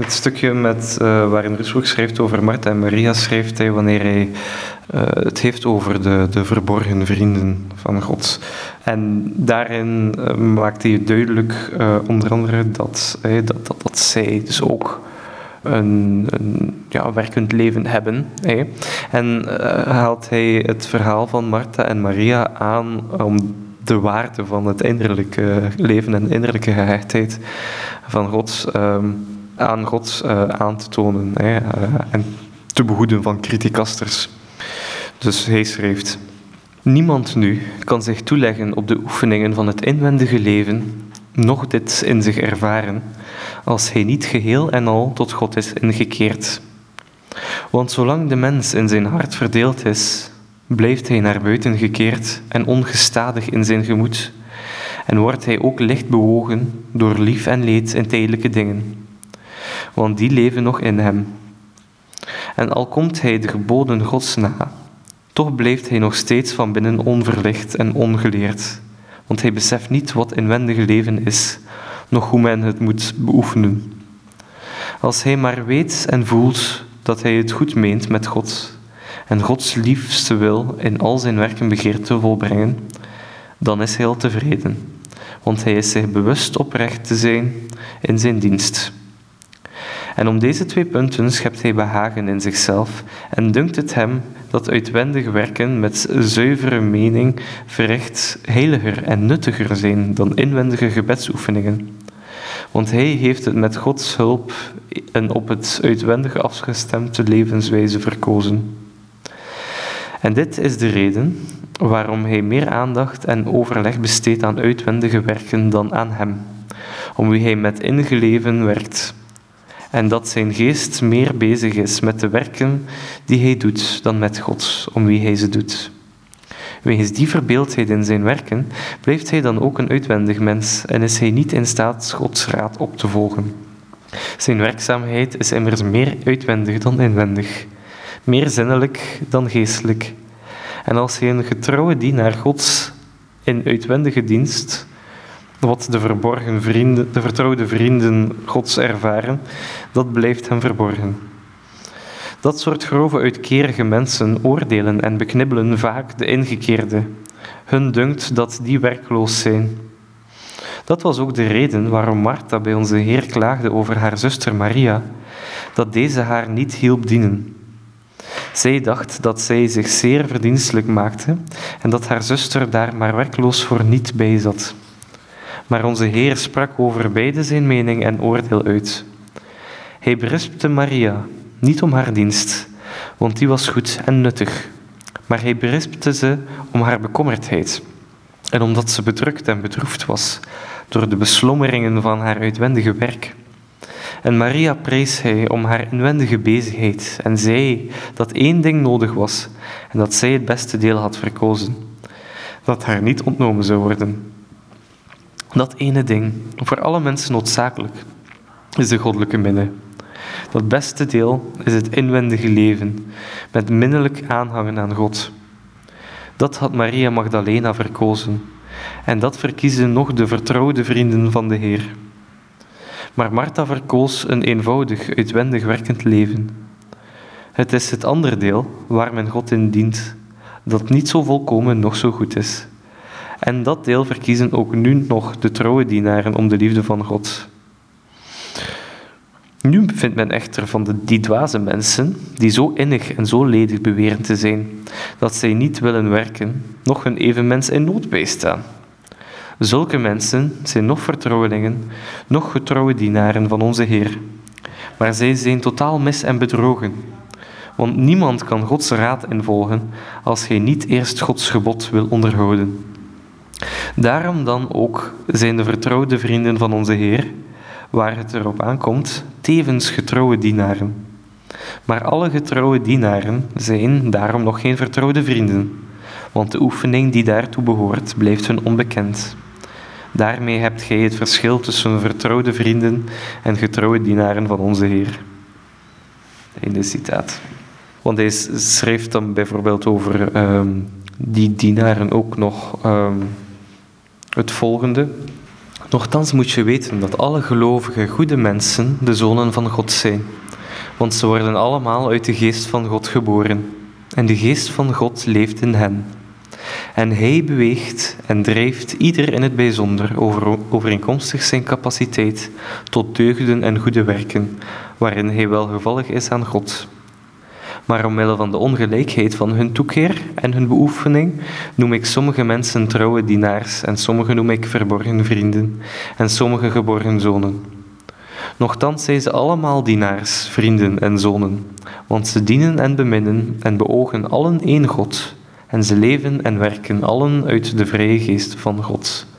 Het stukje met, uh, waarin Rusbroek schrijft over Martha en Maria, schrijft hij wanneer hij uh, het heeft over de, de verborgen vrienden van God. En daarin uh, maakt hij duidelijk, onder andere, dat, dat, dat, dat zij dus ook een, een ja, werkend leven hebben. En haalt hij het verhaal van Martha en Maria aan om de waarde van het innerlijke leven en de innerlijke gehechtheid van God um, aan God uh, aan te tonen hè, uh, en te behoeden van criticasters. Dus hij schreef: Niemand nu kan zich toeleggen op de oefeningen van het inwendige leven, nog dit in zich ervaren, als hij niet geheel en al tot God is ingekeerd. Want zolang de mens in zijn hart verdeeld is, blijft hij naar buiten gekeerd en ongestadig in zijn gemoed, en wordt hij ook licht bewogen door lief en leed in tijdelijke dingen, want die leven nog in hem. En al komt hij de geboden Gods na, toch blijft hij nog steeds van binnen onverlicht en ongeleerd, want hij beseft niet wat inwendige leven is, nog hoe men het moet beoefenen. Als hij maar weet en voelt dat hij het goed meent met God en Gods liefste wil in al zijn werken begeert te volbrengen, dan is hij al tevreden, want hij is zich bewust oprecht te zijn in zijn dienst. En om deze twee punten schept hij behagen in zichzelf en dunkt het hem dat uitwendig werken met zuivere mening verricht heiliger en nuttiger zijn dan inwendige gebedsoefeningen. Want hij heeft het met Gods hulp en op het uitwendige afgestemde levenswijze verkozen. En dit is de reden waarom hij meer aandacht en overleg besteedt aan uitwendige werken dan aan hem, om wie hij met ingeleven werkt. En dat zijn geest meer bezig is met de werken die hij doet dan met God, om wie hij ze doet. Wegens die verbeeldheid in zijn werken blijft hij dan ook een uitwendig mens en is hij niet in staat Gods raad op te volgen. Zijn werkzaamheid is immers meer uitwendig dan inwendig meer zinnelijk dan geestelijk. En als hij een getrouwe dienaar Gods in uitwendige dienst, wat de verborgen vrienden, de vertrouwde vrienden Gods ervaren, dat blijft hem verborgen. Dat soort grove uitkerige mensen oordelen en beknibbelen vaak de ingekeerde. Hun dunkt dat die werkloos zijn. Dat was ook de reden waarom Martha bij onze Heer klaagde over haar zuster Maria, dat deze haar niet hielp dienen. Zij dacht dat zij zich zeer verdienstelijk maakte en dat haar zuster daar maar werkloos voor niet bij zat. Maar onze Heer sprak over beide zijn mening en oordeel uit. Hij berispte Maria, niet om haar dienst, want die was goed en nuttig, maar hij berispte ze om haar bekommerdheid en omdat ze bedrukt en bedroefd was door de beslommeringen van haar uitwendige werk. En Maria prees hij om haar inwendige bezigheid en zei dat één ding nodig was en dat zij het beste deel had verkozen. Dat haar niet ontnomen zou worden. Dat ene ding, voor alle mensen noodzakelijk, is de goddelijke minne. Dat beste deel is het inwendige leven, met minnelijk aanhangen aan God. Dat had Maria Magdalena verkozen, en dat verkiezen nog de vertrouwde vrienden van de Heer. Maar Martha verkoos een eenvoudig, uitwendig werkend leven. Het is het andere deel waar men God in dient, dat niet zo volkomen nog zo goed is. En dat deel verkiezen ook nu nog de trouwe dienaren om de liefde van God. Nu vindt men echter van de, die dwaze mensen, die zo innig en zo ledig beweren te zijn, dat zij niet willen werken, nog een evenmens in nood bijstaan. Zulke mensen zijn nog vertrouwelingen, nog getrouwe dienaren van onze Heer. Maar zij zijn totaal mis en bedrogen. Want niemand kan Gods raad involgen als hij niet eerst Gods gebod wil onderhouden. Daarom dan ook zijn de vertrouwde vrienden van onze Heer, waar het erop aankomt, tevens getrouwe dienaren. Maar alle getrouwe dienaren zijn daarom nog geen vertrouwde vrienden, want de oefening die daartoe behoort blijft hun onbekend. Daarmee hebt gij het verschil tussen vertrouwde vrienden en getrouwe dienaren van onze Heer. Einde citaat. Want hij schreef dan bijvoorbeeld over um, die dienaren ook nog um, het volgende. Nochtans moet je weten dat alle gelovige, goede mensen de zonen van God zijn. Want ze worden allemaal uit de geest van God geboren. En de geest van God leeft in hen. En hij beweegt en drijft ieder in het bijzonder over, overeenkomstig zijn capaciteit tot deugden en goede werken, waarin hij welgevallig is aan God. Maar omwille van de ongelijkheid van hun toekeer en hun beoefening noem ik sommige mensen trouwe dienaars en sommige noem ik verborgen vrienden en sommige geborgen zonen. Nochtans zijn ze allemaal dienaars, vrienden en zonen, want ze dienen en beminnen en beogen allen één God en ze leven en werken allen uit de vrije geest van God.